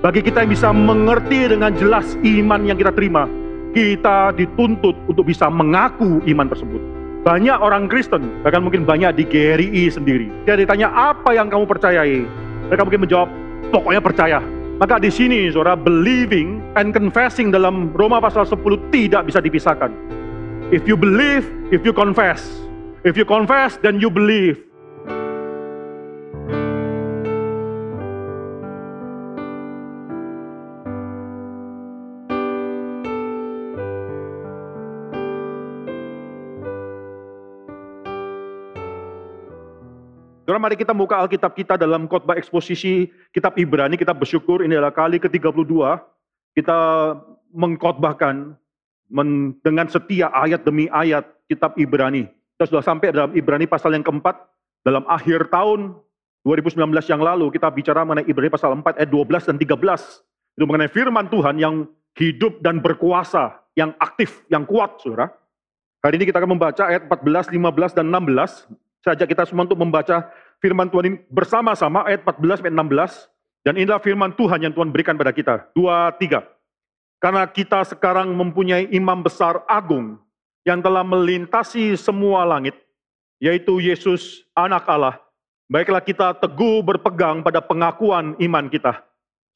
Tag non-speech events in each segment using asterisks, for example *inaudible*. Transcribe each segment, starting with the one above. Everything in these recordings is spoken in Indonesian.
Bagi kita yang bisa mengerti dengan jelas iman yang kita terima, kita dituntut untuk bisa mengaku iman tersebut. Banyak orang Kristen, bahkan mungkin banyak di GRI sendiri. Dia ditanya apa yang kamu percayai? Mereka mungkin menjawab, pokoknya percaya. Maka di sini saudara, believing and confessing dalam Roma pasal 10 tidak bisa dipisahkan. If you believe, if you confess. If you confess, then you believe. Saudara, mari kita buka Alkitab kita dalam khotbah eksposisi kitab Ibrani. Kita bersyukur ini adalah kali ke-32 kita mengkhotbahkan men, dengan setia ayat demi ayat kitab Ibrani. Kita sudah sampai dalam Ibrani pasal yang keempat dalam akhir tahun 2019 yang lalu kita bicara mengenai Ibrani pasal 4 ayat 12 dan 13. Itu mengenai firman Tuhan yang hidup dan berkuasa, yang aktif, yang kuat, Saudara. Hari ini kita akan membaca ayat 14, 15 dan 16 saya ajak kita semua untuk membaca firman Tuhan ini bersama-sama ayat 14 sampai 16 dan inilah firman Tuhan yang Tuhan berikan pada kita. Dua, tiga. Karena kita sekarang mempunyai imam besar agung yang telah melintasi semua langit, yaitu Yesus anak Allah. Baiklah kita teguh berpegang pada pengakuan iman kita.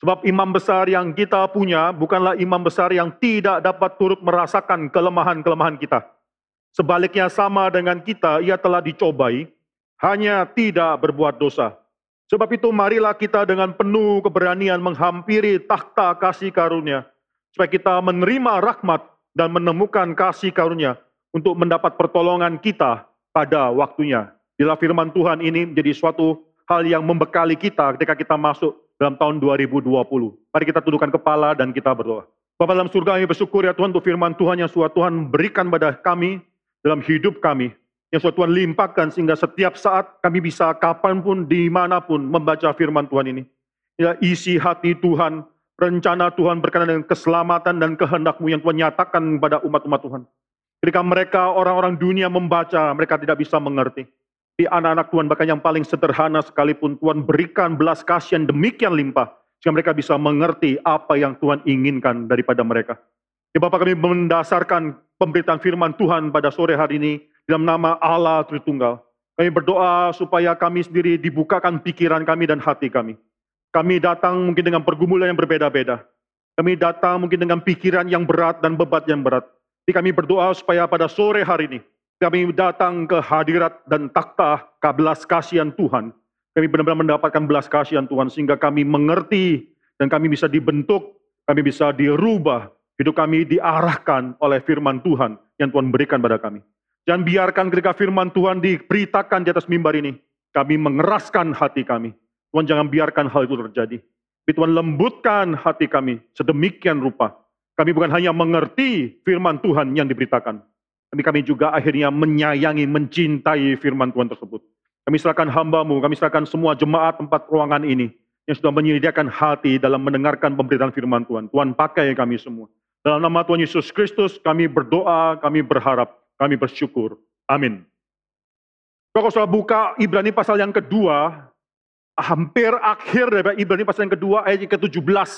Sebab imam besar yang kita punya bukanlah imam besar yang tidak dapat turut merasakan kelemahan-kelemahan kita Sebaliknya sama dengan kita, ia telah dicobai, hanya tidak berbuat dosa. Sebab itu marilah kita dengan penuh keberanian menghampiri takhta kasih karunia, supaya kita menerima rahmat dan menemukan kasih karunia untuk mendapat pertolongan kita pada waktunya. Bila firman Tuhan ini menjadi suatu hal yang membekali kita ketika kita masuk dalam tahun 2020. Mari kita tundukkan kepala dan kita berdoa. Bapak dalam surga kami bersyukur ya Tuhan untuk firman Tuhan yang suatu Tuhan berikan pada kami dalam hidup kami yang suatu Tuhan limpahkan sehingga setiap saat kami bisa kapan pun di mana pun membaca firman Tuhan ini. Ya, isi hati Tuhan, rencana Tuhan berkenaan dengan keselamatan dan kehendakmu yang Tuhan nyatakan kepada umat-umat Tuhan. Ketika mereka orang-orang dunia membaca, mereka tidak bisa mengerti. Di anak-anak Tuhan bahkan yang paling sederhana sekalipun Tuhan berikan belas kasihan demikian limpah sehingga mereka bisa mengerti apa yang Tuhan inginkan daripada mereka. Ya Bapak kami mendasarkan pemberitaan firman Tuhan pada sore hari ini dalam nama Allah Tritunggal. Kami berdoa supaya kami sendiri dibukakan pikiran kami dan hati kami. Kami datang mungkin dengan pergumulan yang berbeda-beda. Kami datang mungkin dengan pikiran yang berat dan bebat yang berat. Jadi kami berdoa supaya pada sore hari ini kami datang ke hadirat dan takhta belas kasihan Tuhan. Kami benar-benar mendapatkan belas kasihan Tuhan sehingga kami mengerti dan kami bisa dibentuk, kami bisa dirubah Hidup kami diarahkan oleh firman Tuhan yang Tuhan berikan pada kami. Jangan biarkan ketika firman Tuhan diberitakan di atas mimbar ini, kami mengeraskan hati kami. Tuhan jangan biarkan hal itu terjadi. Tapi Tuhan lembutkan hati kami sedemikian rupa. Kami bukan hanya mengerti firman Tuhan yang diberitakan. Tapi kami juga akhirnya menyayangi, mencintai firman Tuhan tersebut. Kami serahkan hambamu, kami serahkan semua jemaat tempat ruangan ini yang sudah menyediakan hati dalam mendengarkan pemberitaan firman Tuhan. Tuhan pakai kami semua. Dalam nama Tuhan Yesus Kristus kami berdoa, kami berharap, kami bersyukur. Amin. Kalau saudara buka Ibrani pasal yang kedua, hampir akhir dari Ibrani pasal yang kedua ayat yang ke-17.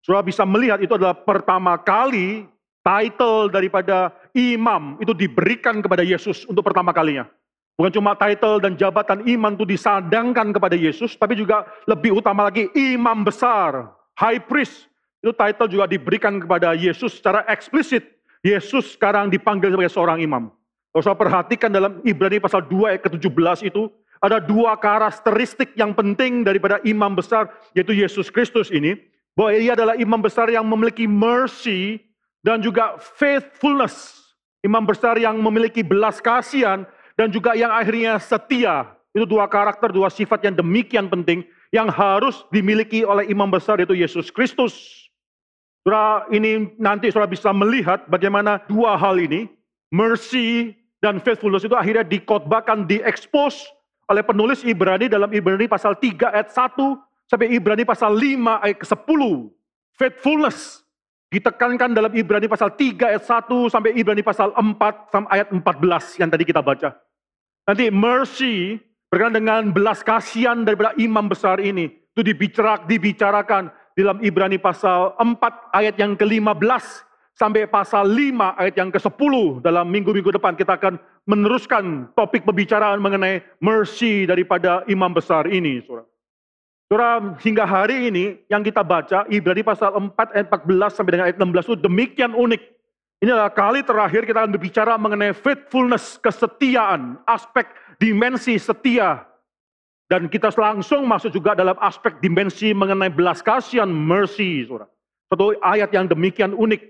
Saudara bisa melihat itu adalah pertama kali title daripada imam itu diberikan kepada Yesus untuk pertama kalinya. Bukan cuma title dan jabatan iman itu disadangkan kepada Yesus, tapi juga lebih utama lagi imam besar, high priest, itu title juga diberikan kepada Yesus secara eksplisit. Yesus sekarang dipanggil sebagai seorang imam. Kalau saya perhatikan dalam Ibrani pasal 2 ayat ke-17 itu, ada dua karakteristik yang penting daripada imam besar, yaitu Yesus Kristus ini. Bahwa ia adalah imam besar yang memiliki mercy dan juga faithfulness. Imam besar yang memiliki belas kasihan dan juga yang akhirnya setia. Itu dua karakter, dua sifat yang demikian penting yang harus dimiliki oleh imam besar yaitu Yesus Kristus. Saudara, ini nanti saudara bisa melihat bagaimana dua hal ini, mercy dan faithfulness itu akhirnya dikotbahkan, diekspos oleh penulis Ibrani dalam Ibrani pasal 3 ayat 1 sampai Ibrani pasal 5 ayat ke-10. Faithfulness ditekankan dalam Ibrani pasal 3 ayat 1 sampai Ibrani pasal 4 sampai ayat 14 yang tadi kita baca. Nanti mercy berkaitan dengan belas kasihan daripada imam besar ini itu dibicarakan, dibicarakan di dalam Ibrani pasal 4 ayat yang ke-15 sampai pasal 5 ayat yang ke-10 dalam minggu-minggu depan kita akan meneruskan topik pembicaraan mengenai mercy daripada imam besar ini, Saudara. Saudara, hingga hari ini yang kita baca Ibrani pasal 4 ayat 14 sampai dengan ayat 16 itu demikian unik. Ini adalah kali terakhir kita akan berbicara mengenai faithfulness, kesetiaan, aspek dimensi setia dan kita langsung masuk juga dalam aspek dimensi mengenai belas kasihan, mercy, saudara. Satu ayat yang demikian unik.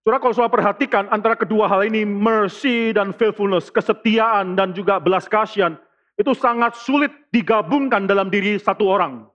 Saudara kalau saudara perhatikan antara kedua hal ini, mercy dan faithfulness, kesetiaan dan juga belas kasihan, itu sangat sulit digabungkan dalam diri satu orang.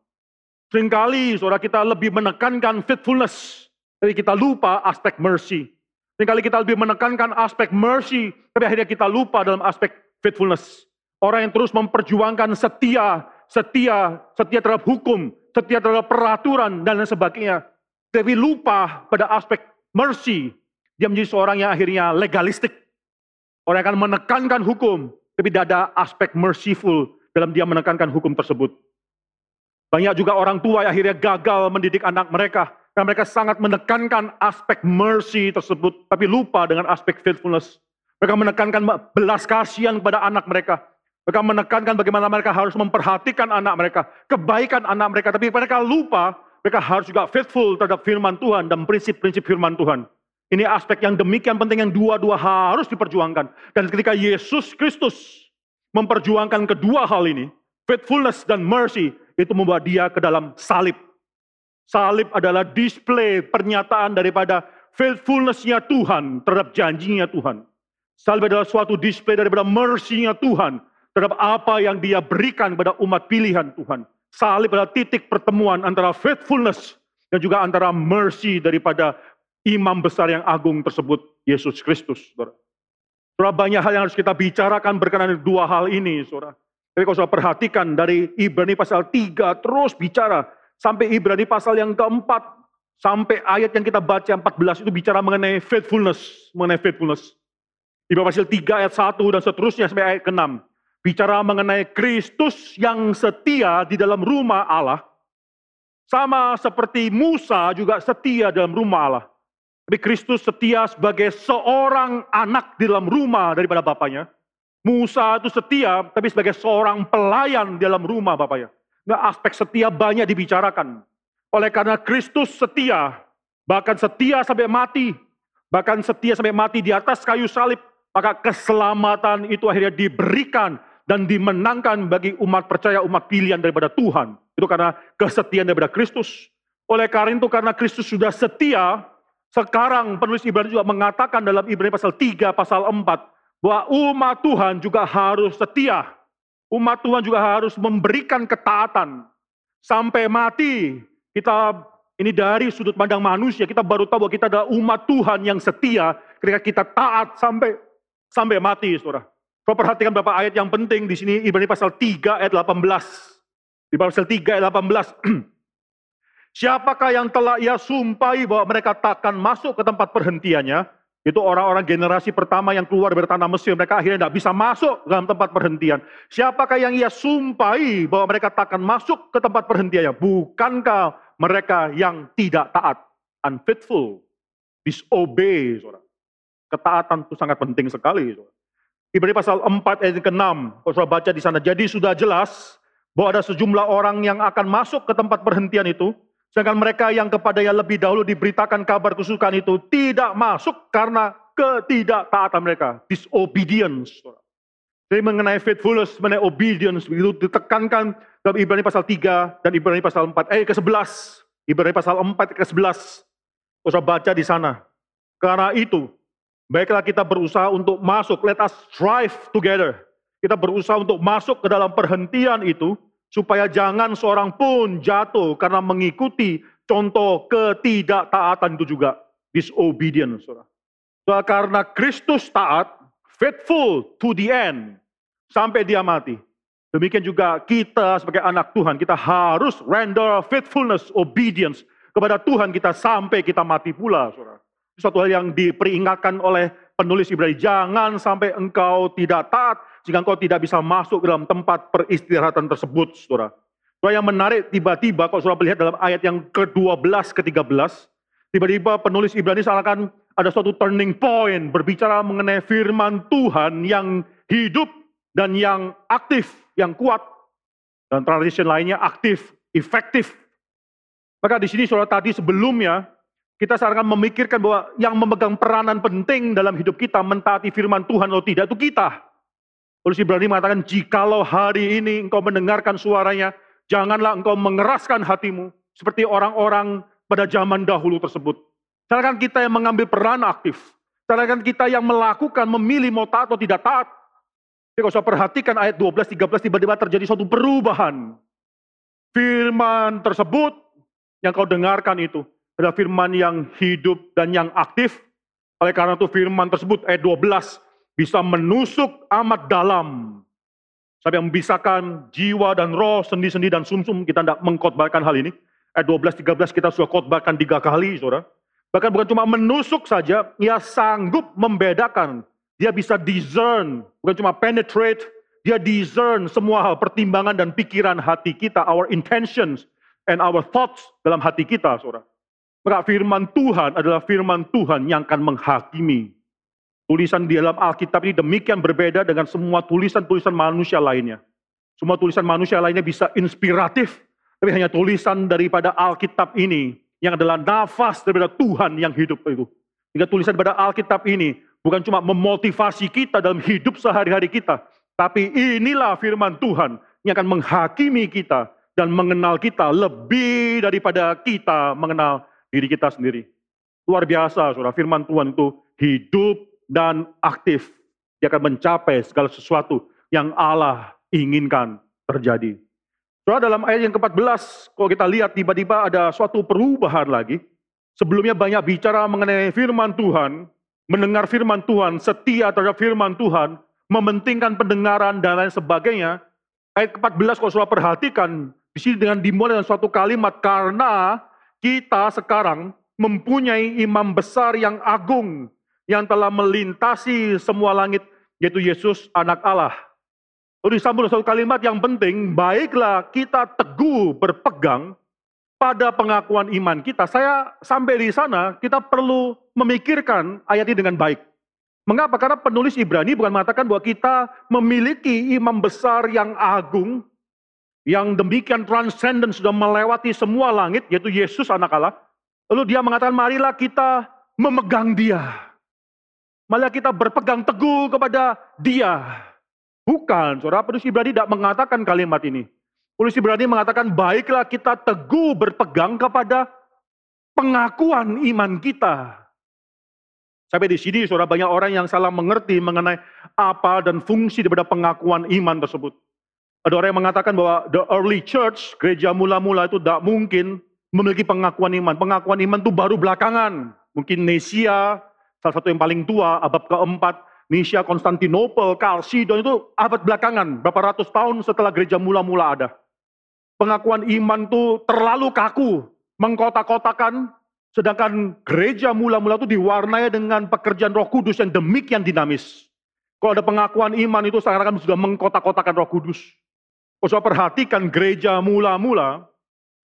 Seringkali saudara kita lebih menekankan faithfulness, tapi kita lupa aspek mercy. Seringkali kita lebih menekankan aspek mercy, tapi akhirnya kita lupa dalam aspek faithfulness. Orang yang terus memperjuangkan setia, setia, setia terhadap hukum, setia terhadap peraturan, dan lain sebagainya. Tapi lupa pada aspek mercy. Dia menjadi seorang yang akhirnya legalistik. Orang yang akan menekankan hukum, tapi tidak ada aspek merciful dalam dia menekankan hukum tersebut. Banyak juga orang tua yang akhirnya gagal mendidik anak mereka. Karena mereka sangat menekankan aspek mercy tersebut, tapi lupa dengan aspek faithfulness. Mereka menekankan belas kasihan kepada anak mereka, mereka menekankan bagaimana mereka harus memperhatikan anak mereka, kebaikan anak mereka, tapi mereka lupa mereka harus juga faithful terhadap firman Tuhan dan prinsip-prinsip firman Tuhan. Ini aspek yang demikian penting yang dua-dua harus diperjuangkan. Dan ketika Yesus Kristus memperjuangkan kedua hal ini, faithfulness dan mercy, itu membawa dia ke dalam salib. Salib adalah display pernyataan daripada faithfulness-nya Tuhan terhadap janjinya Tuhan. Salib adalah suatu display daripada mercy-nya Tuhan terhadap apa yang dia berikan kepada umat pilihan Tuhan. Salib adalah titik pertemuan antara faithfulness dan juga antara mercy daripada imam besar yang agung tersebut, Yesus Kristus. Saudara. banyak hal yang harus kita bicarakan berkenaan dua hal ini, saudara. Tapi kalau saudara perhatikan dari Ibrani pasal 3 terus bicara sampai Ibrani pasal yang keempat sampai ayat yang kita baca 14 itu bicara mengenai faithfulness, mengenai faithfulness. Ibrani pasal 3 ayat 1 dan seterusnya sampai ayat ke-6 bicara mengenai Kristus yang setia di dalam rumah Allah, sama seperti Musa juga setia dalam rumah Allah. Tapi Kristus setia sebagai seorang anak di dalam rumah daripada bapaknya. Musa itu setia, tapi sebagai seorang pelayan di dalam rumah bapaknya. Nah, aspek setia banyak dibicarakan. Oleh karena Kristus setia, bahkan setia sampai mati, bahkan setia sampai mati di atas kayu salib, maka keselamatan itu akhirnya diberikan dan dimenangkan bagi umat percaya, umat pilihan daripada Tuhan. Itu karena kesetiaan daripada Kristus. Oleh karena itu, karena Kristus sudah setia, sekarang penulis Ibrani juga mengatakan dalam Ibrani pasal 3, pasal 4, bahwa umat Tuhan juga harus setia. Umat Tuhan juga harus memberikan ketaatan. Sampai mati, kita ini dari sudut pandang manusia, kita baru tahu bahwa kita adalah umat Tuhan yang setia ketika kita taat sampai sampai mati, saudara. Kau perhatikan beberapa ayat yang penting di sini Ibrani pasal 3 ayat 18. Di pasal 3 ayat 18. *clears throat* Siapakah yang telah ia sumpahi bahwa mereka takkan masuk ke tempat perhentiannya? Itu orang-orang generasi pertama yang keluar dari tanah Mesir. Mereka akhirnya tidak bisa masuk dalam tempat perhentian. Siapakah yang ia sumpahi bahwa mereka takkan masuk ke tempat perhentiannya? Bukankah mereka yang tidak taat? Unfaithful. Disobey. Saudara. Ketaatan itu sangat penting sekali. Saudara. Ibrani pasal 4 ayat ke-6. Kalau sudah baca di sana. Jadi sudah jelas bahwa ada sejumlah orang yang akan masuk ke tempat perhentian itu. Sedangkan mereka yang kepada yang lebih dahulu diberitakan kabar kesukaan itu tidak masuk karena ketidaktaatan mereka. Disobedience. Jadi mengenai faithfulness, mengenai obedience, itu ditekankan dalam Ibrani pasal 3 dan Ibrani pasal 4. Eh ke-11. Ibrani pasal 4 ke-11. Usah baca di sana. Karena itu, Baiklah kita berusaha untuk masuk, let us strive together. Kita berusaha untuk masuk ke dalam perhentian itu, supaya jangan seorang pun jatuh karena mengikuti contoh ketidaktaatan itu juga. Disobedience. Saudara. Karena Kristus taat, faithful to the end, sampai dia mati. Demikian juga kita sebagai anak Tuhan, kita harus render faithfulness, obedience kepada Tuhan kita sampai kita mati pula. Saudara. Suatu hal yang diperingatkan oleh penulis Ibrani. Jangan sampai engkau tidak taat, jika engkau tidak bisa masuk dalam tempat peristirahatan tersebut, saudara. Soal yang menarik tiba-tiba kalau saudara melihat dalam ayat yang ke-12 ke-13, tiba-tiba penulis Ibrani seakan ada suatu turning point berbicara mengenai firman Tuhan yang hidup dan yang aktif, yang kuat. Dan tradisi lainnya aktif, efektif. Maka di sini saudara tadi sebelumnya kita seakan memikirkan bahwa yang memegang peranan penting dalam hidup kita mentaati firman Tuhan atau tidak itu kita. Penulis Ibrani mengatakan jikalau hari ini engkau mendengarkan suaranya, Janganlah engkau mengeraskan hatimu seperti orang-orang pada zaman dahulu tersebut. Silakan kita yang mengambil peran aktif. Silakan kita yang melakukan, memilih mau taat atau tidak taat. Jadi kalau saya perhatikan ayat 12, 13 tiba-tiba terjadi suatu perubahan. Firman tersebut yang kau dengarkan itu adalah firman yang hidup dan yang aktif. Oleh karena itu firman tersebut ayat 12 bisa menusuk amat dalam Sampai membisarkan jiwa dan roh, sendi-sendi dan sumsum, kita tidak mengkotbahkan hal ini. Ayat 12-13 kita sudah khotbahkan tiga kali, saudara. Bahkan bukan cuma menusuk saja, ia sanggup membedakan. Dia bisa discern, bukan cuma penetrate, dia discern semua hal pertimbangan dan pikiran hati kita, our intentions and our thoughts dalam hati kita, saudara. Maka firman Tuhan adalah firman Tuhan yang akan menghakimi Tulisan di dalam Alkitab ini demikian berbeda dengan semua tulisan-tulisan manusia lainnya. Semua tulisan manusia lainnya bisa inspiratif, tapi hanya tulisan daripada Alkitab ini yang adalah nafas daripada Tuhan yang hidup itu. Hingga tulisan daripada Alkitab ini bukan cuma memotivasi kita dalam hidup sehari-hari kita, tapi inilah firman Tuhan yang akan menghakimi kita dan mengenal kita lebih daripada kita mengenal diri kita sendiri. Luar biasa, saudara. Firman Tuhan itu hidup dan aktif. Dia akan mencapai segala sesuatu yang Allah inginkan terjadi. Soal dalam ayat yang ke-14, kalau kita lihat tiba-tiba ada suatu perubahan lagi. Sebelumnya banyak bicara mengenai firman Tuhan, mendengar firman Tuhan, setia terhadap firman Tuhan, mementingkan pendengaran dan lain sebagainya. Ayat ke-14 kalau sudah perhatikan, di sini dengan dimulai dengan suatu kalimat, karena kita sekarang mempunyai imam besar yang agung, yang telah melintasi semua langit, yaitu Yesus anak Allah. Lalu disambung satu kalimat yang penting, baiklah kita teguh berpegang pada pengakuan iman kita. Saya sampai di sana, kita perlu memikirkan ayat ini dengan baik. Mengapa? Karena penulis Ibrani bukan mengatakan bahwa kita memiliki imam besar yang agung, yang demikian transcendent sudah melewati semua langit, yaitu Yesus anak Allah. Lalu dia mengatakan, marilah kita memegang dia. Malah kita berpegang teguh kepada dia. Bukan, saudara penulis Ibrani tidak mengatakan kalimat ini. Penulis Ibrani mengatakan, baiklah kita teguh berpegang kepada pengakuan iman kita. Sampai di sini, saudara banyak orang yang salah mengerti mengenai apa dan fungsi daripada pengakuan iman tersebut. Ada orang yang mengatakan bahwa the early church, gereja mula-mula itu tidak mungkin memiliki pengakuan iman. Pengakuan iman itu baru belakangan. Mungkin Nesia, salah satu yang paling tua, abad keempat, Nisia, Konstantinopel, Kalsidon itu abad belakangan, berapa ratus tahun setelah gereja mula-mula ada. Pengakuan iman itu terlalu kaku, mengkotak-kotakan, sedangkan gereja mula-mula itu diwarnai dengan pekerjaan roh kudus yang demikian dinamis. Kalau ada pengakuan iman itu seakan-akan sudah mengkotak-kotakan roh kudus. Kalau saya perhatikan gereja mula-mula,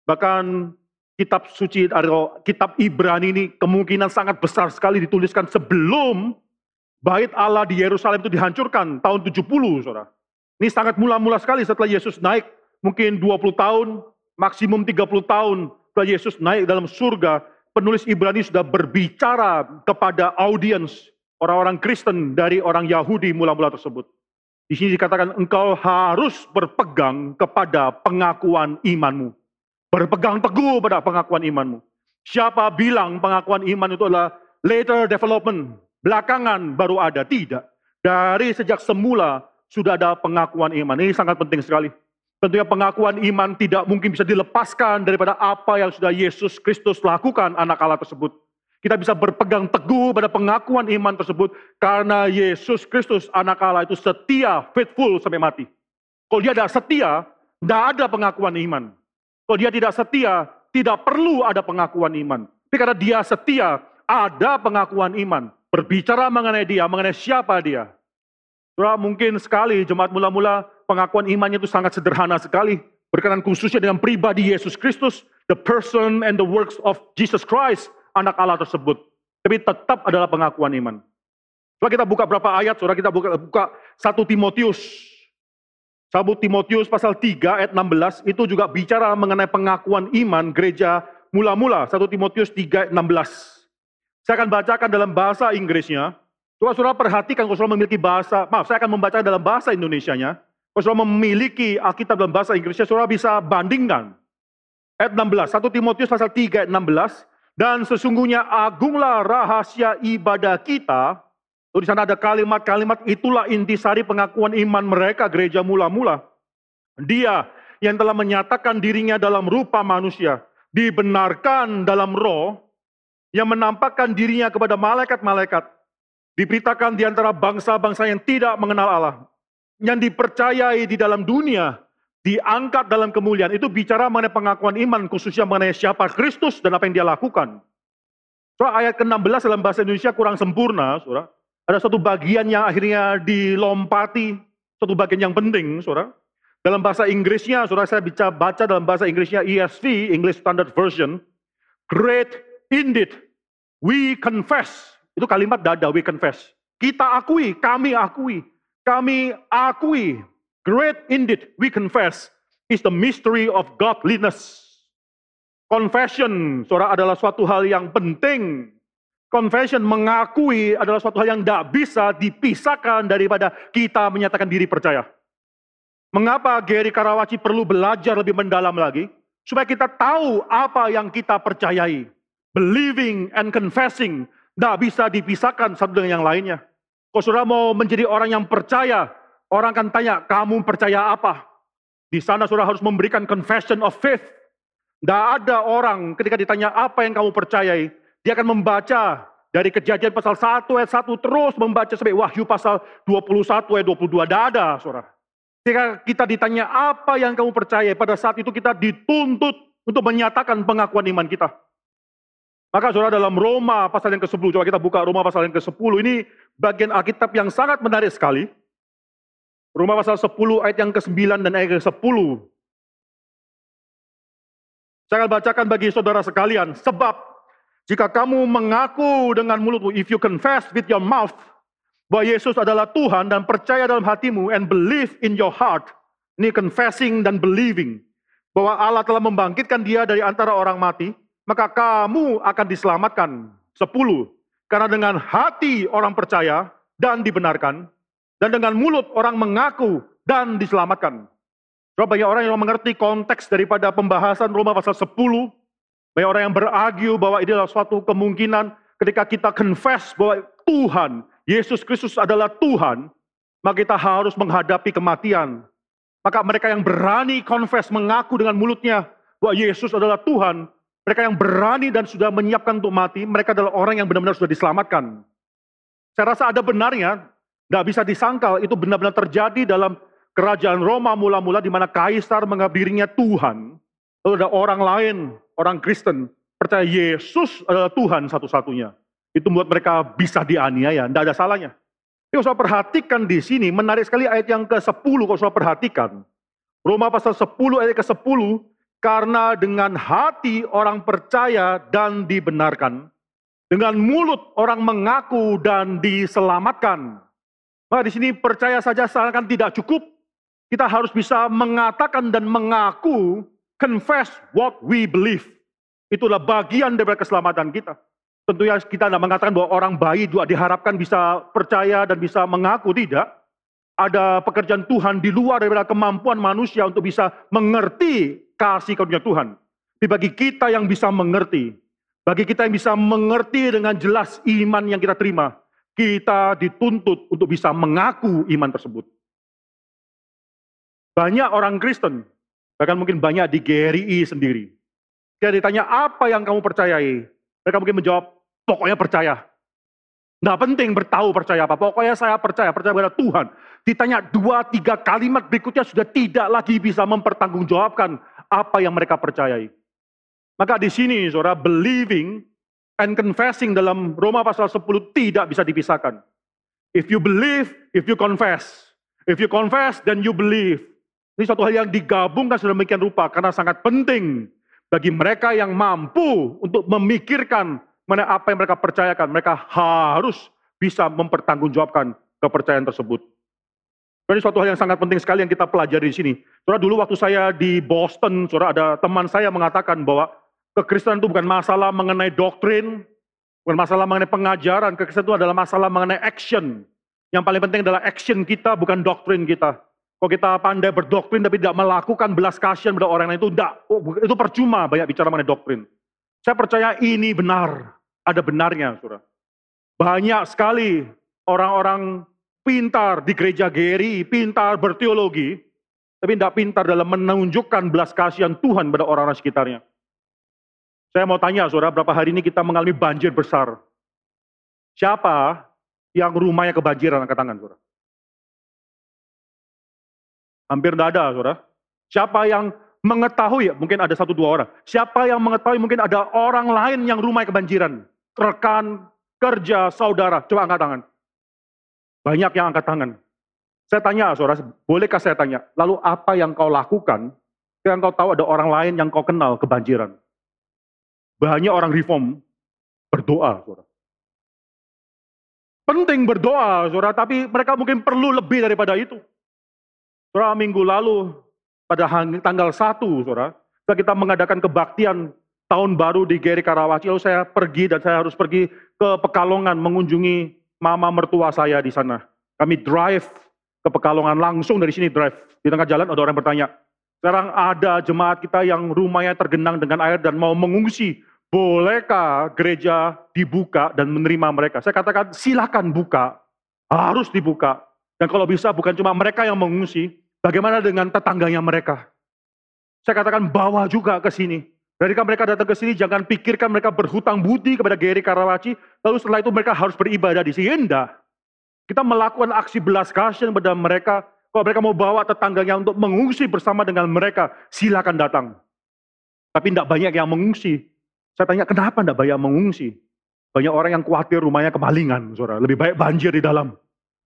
bahkan kitab suci atau kitab Ibrani ini kemungkinan sangat besar sekali dituliskan sebelum bait Allah di Yerusalem itu dihancurkan tahun 70, Saudara. Ini sangat mula-mula sekali setelah Yesus naik, mungkin 20 tahun, maksimum 30 tahun setelah Yesus naik dalam surga, penulis Ibrani sudah berbicara kepada audiens orang-orang Kristen dari orang Yahudi mula-mula tersebut. Di sini dikatakan engkau harus berpegang kepada pengakuan imanmu. Berpegang teguh pada pengakuan imanmu. Siapa bilang pengakuan iman itu adalah later development, belakangan baru ada? Tidak. Dari sejak semula sudah ada pengakuan iman. Ini sangat penting sekali. Tentunya pengakuan iman tidak mungkin bisa dilepaskan daripada apa yang sudah Yesus Kristus lakukan anak Allah tersebut. Kita bisa berpegang teguh pada pengakuan iman tersebut karena Yesus Kristus anak Allah itu setia, faithful sampai mati. Kalau dia ada setia, tidak ada pengakuan iman. Kalau dia tidak setia, tidak perlu ada pengakuan iman. Tapi karena dia setia, ada pengakuan iman. Berbicara mengenai dia, mengenai siapa dia. Surah mungkin sekali jemaat mula-mula pengakuan imannya itu sangat sederhana sekali. berkenan khususnya dengan pribadi Yesus Kristus, the person and the works of Jesus Christ, anak Allah tersebut. Tapi tetap adalah pengakuan iman. Coba kita buka berapa ayat, saudara kita buka, buka 1 Timotius. 1 Timotius pasal 3 ayat 16, itu juga bicara mengenai pengakuan iman gereja mula-mula. 1 Timotius 3 ayat 16. Saya akan bacakan dalam bahasa Inggrisnya. Coba saudara perhatikan kalau saudara memiliki bahasa, maaf saya akan membaca dalam bahasa Indonesianya. Kalau saudara memiliki Alkitab dalam bahasa Inggrisnya, saudara bisa bandingkan. Ayat 16, 1 Timotius pasal 3 ayat 16. Dan sesungguhnya agunglah rahasia ibadah kita. Lalu di sana ada kalimat-kalimat itulah intisari pengakuan iman mereka gereja mula-mula. Dia yang telah menyatakan dirinya dalam rupa manusia, dibenarkan dalam roh, yang menampakkan dirinya kepada malaikat-malaikat, diberitakan di antara bangsa-bangsa yang tidak mengenal Allah, yang dipercayai di dalam dunia, diangkat dalam kemuliaan, itu bicara mengenai pengakuan iman, khususnya mengenai siapa Kristus dan apa yang dia lakukan. So, ayat ke-16 dalam bahasa Indonesia kurang sempurna, saudara. Ada satu bagian yang akhirnya dilompati, satu bagian yang penting, saudara. Dalam bahasa Inggrisnya, saudara saya bisa baca dalam bahasa Inggrisnya ESV, English Standard Version. Great indeed, we confess. Itu kalimat dada, we confess. Kita akui, kami akui kami akui, great indeed we confess, is the mystery of godliness. Confession, saudara, adalah suatu hal yang penting. Confession mengakui adalah suatu hal yang tidak bisa dipisahkan daripada kita menyatakan diri percaya. Mengapa Gary Karawaci perlu belajar lebih mendalam lagi? Supaya kita tahu apa yang kita percayai. Believing and confessing tidak bisa dipisahkan satu dengan yang lainnya. Kalau saudara mau menjadi orang yang percaya, orang akan tanya, kamu percaya apa? Di sana saudara harus memberikan confession of faith. Tidak ada orang ketika ditanya apa yang kamu percayai, dia akan membaca dari kejadian pasal 1 ayat 1 terus membaca sampai Wahyu pasal 21 ayat 22. Tidak ada saudara. Ketika kita ditanya apa yang kamu percaya, pada saat itu kita dituntut untuk menyatakan pengakuan iman kita. Maka saudara dalam Roma pasal yang ke-10, coba kita buka Roma pasal yang ke-10, ini bagian Alkitab yang sangat menarik sekali. Roma pasal 10 ayat yang ke-9 dan ayat ke-10. Saya akan bacakan bagi saudara sekalian, sebab jika kamu mengaku dengan mulutmu, if you confess with your mouth, bahwa Yesus adalah Tuhan dan percaya dalam hatimu and believe in your heart, ini confessing dan believing, bahwa Allah telah membangkitkan dia dari antara orang mati, maka kamu akan diselamatkan. Sepuluh, karena dengan hati orang percaya dan dibenarkan, dan dengan mulut orang mengaku dan diselamatkan. Coba banyak orang yang mengerti konteks daripada pembahasan Roma pasal 10, banyak orang yang beragu bahwa ini adalah suatu kemungkinan ketika kita confess bahwa Tuhan, Yesus Kristus adalah Tuhan, maka kita harus menghadapi kematian. Maka mereka yang berani confess, mengaku dengan mulutnya bahwa Yesus adalah Tuhan, mereka yang berani dan sudah menyiapkan untuk mati, mereka adalah orang yang benar-benar sudah diselamatkan. Saya rasa ada benarnya, tidak bisa disangkal, itu benar-benar terjadi dalam kerajaan Roma mula-mula di mana kaisar menganggap Tuhan. Lalu ada orang lain, orang Kristen, percaya Yesus adalah Tuhan satu-satunya. Itu membuat mereka bisa dianiaya, tidak ada salahnya. Tapi kalau perhatikan di sini, menarik sekali ayat yang ke-10 kalau saya perhatikan. Roma pasal 10 ayat ke-10, karena dengan hati orang percaya dan dibenarkan, dengan mulut orang mengaku dan diselamatkan. Maka di sini percaya saja seakan tidak cukup. Kita harus bisa mengatakan dan mengaku, confess what we believe. Itulah bagian dari keselamatan kita. Tentunya kita tidak mengatakan bahwa orang baik juga diharapkan bisa percaya dan bisa mengaku, tidak. Ada pekerjaan Tuhan di luar daripada kemampuan manusia untuk bisa mengerti kasih karunia Tuhan. Tapi bagi kita yang bisa mengerti, bagi kita yang bisa mengerti dengan jelas iman yang kita terima, kita dituntut untuk bisa mengaku iman tersebut. Banyak orang Kristen, bahkan mungkin banyak di GRI sendiri. Kita ditanya apa yang kamu percayai, mereka mungkin menjawab, pokoknya percaya. Nggak penting bertahu percaya apa, pokoknya saya percaya, percaya pada Tuhan. Ditanya dua, tiga kalimat berikutnya sudah tidak lagi bisa mempertanggungjawabkan apa yang mereka percayai. Maka di sini saudara, believing and confessing dalam Roma pasal 10 tidak bisa dipisahkan. If you believe, if you confess. If you confess, then you believe. Ini suatu hal yang digabungkan sedemikian rupa karena sangat penting bagi mereka yang mampu untuk memikirkan mana apa yang mereka percayakan. Mereka harus bisa mempertanggungjawabkan kepercayaan tersebut. Ini suatu hal yang sangat penting sekali yang kita pelajari di sini. Saudara dulu waktu saya di Boston, saudara ada teman saya mengatakan bahwa kekristenan itu bukan masalah mengenai doktrin, bukan masalah mengenai pengajaran, kekristenan itu adalah masalah mengenai action. Yang paling penting adalah action kita, bukan doktrin kita. Kalau kita pandai berdoktrin tapi tidak melakukan belas kasihan pada orang lain itu tidak, oh, itu percuma banyak bicara mengenai doktrin. Saya percaya ini benar, ada benarnya, saudara. Banyak sekali orang-orang pintar di gereja Geri, pintar berteologi, tapi tidak pintar dalam menunjukkan belas kasihan Tuhan pada orang-orang sekitarnya. Saya mau tanya, saudara, berapa hari ini kita mengalami banjir besar? Siapa yang rumahnya kebanjiran? Angkat tangan, saudara. Hampir tidak ada, saudara. Siapa yang mengetahui, mungkin ada satu dua orang. Siapa yang mengetahui mungkin ada orang lain yang rumahnya kebanjiran. Rekan, kerja, saudara. Coba angkat tangan. Banyak yang angkat tangan. Saya tanya, saudara, bolehkah saya tanya, lalu apa yang kau lakukan ketika kau tahu ada orang lain yang kau kenal kebanjiran? Banyak orang reform berdoa, saudara. Penting berdoa, saudara, tapi mereka mungkin perlu lebih daripada itu. Saudara, minggu lalu pada tanggal 1, saudara, kita mengadakan kebaktian tahun baru di Geri Karawaci. Lalu saya pergi dan saya harus pergi ke Pekalongan mengunjungi mama mertua saya di sana. Kami drive ke Pekalongan langsung dari sini drive. Di tengah jalan ada orang bertanya, sekarang ada jemaat kita yang rumahnya tergenang dengan air dan mau mengungsi. Bolehkah gereja dibuka dan menerima mereka? Saya katakan silakan buka, harus dibuka. Dan kalau bisa bukan cuma mereka yang mengungsi, Bagaimana dengan tetangganya mereka? Saya katakan bawa juga ke sini. Ketika mereka datang ke sini, jangan pikirkan mereka berhutang budi kepada Geri Karawaci, lalu setelah itu mereka harus beribadah di sini. Kita melakukan aksi belas kasihan kepada mereka. Kalau mereka mau bawa tetangganya untuk mengungsi bersama dengan mereka, silakan datang. Tapi tidak banyak yang mengungsi. Saya tanya, kenapa tidak banyak mengungsi? Banyak orang yang khawatir rumahnya kemalingan, saudara. Lebih baik banjir di dalam.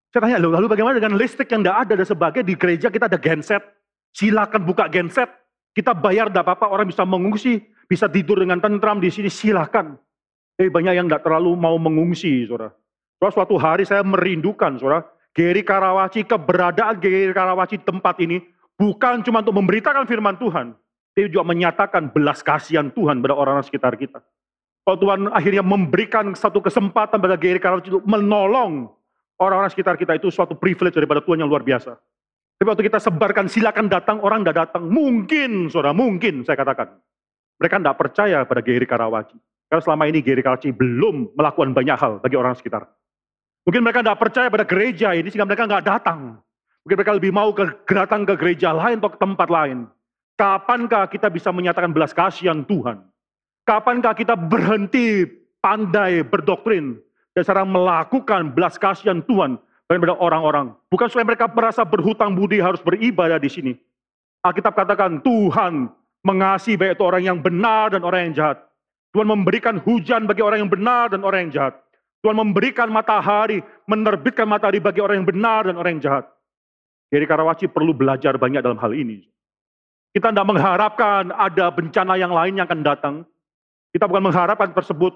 Saya tanya, lalu bagaimana dengan listrik yang tidak ada dan sebagainya di gereja kita ada genset. Silakan buka genset. Kita bayar tidak apa-apa, orang bisa mengungsi, bisa tidur dengan tentram di sini, silakan. Tapi banyak yang tidak terlalu mau mengungsi, saudara. Terus suatu hari saya merindukan, saudara, Geri Karawaci, keberadaan Geri Karawaci tempat ini bukan cuma untuk memberitakan firman Tuhan, tapi juga menyatakan belas kasihan Tuhan pada orang-orang sekitar kita. Kalau Tuhan akhirnya memberikan satu kesempatan pada Geri Karawaci untuk menolong orang-orang sekitar kita itu suatu privilege daripada Tuhan yang luar biasa. Tapi waktu kita sebarkan silakan datang, orang tidak datang. Mungkin, saudara, mungkin saya katakan. Mereka tidak percaya pada Geri Karawaci. Karena selama ini Geri Karawaci belum melakukan banyak hal bagi orang sekitar. Mungkin mereka tidak percaya pada gereja ini sehingga mereka nggak datang. Mungkin mereka lebih mau ke, datang ke gereja lain atau ke tempat lain. Kapankah kita bisa menyatakan belas kasihan Tuhan? Kapankah kita berhenti pandai berdoktrin dan sekarang melakukan belas kasihan Tuhan kepada orang-orang. Bukan supaya mereka merasa berhutang budi harus beribadah di sini. Alkitab katakan Tuhan mengasihi baik itu orang yang benar dan orang yang jahat. Tuhan memberikan hujan bagi orang yang benar dan orang yang jahat. Tuhan memberikan matahari, menerbitkan matahari bagi orang yang benar dan orang yang jahat. Jadi Karawaci perlu belajar banyak dalam hal ini. Kita tidak mengharapkan ada bencana yang lain yang akan datang. Kita bukan mengharapkan tersebut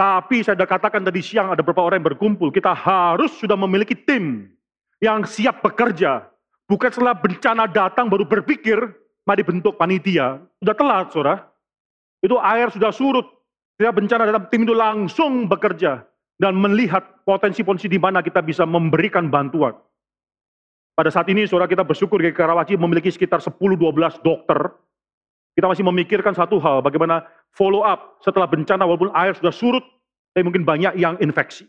tapi saya sudah katakan tadi siang ada beberapa orang yang berkumpul. Kita harus sudah memiliki tim yang siap bekerja. Bukan setelah bencana datang baru berpikir, mari bentuk panitia. Sudah telat, saudara. Itu air sudah surut. Setelah bencana datang, tim itu langsung bekerja. Dan melihat potensi-potensi di mana kita bisa memberikan bantuan. Pada saat ini, saudara kita bersyukur di Karawaci memiliki sekitar 10-12 dokter. Kita masih memikirkan satu hal, bagaimana follow up setelah bencana walaupun air sudah surut, tapi mungkin banyak yang infeksi.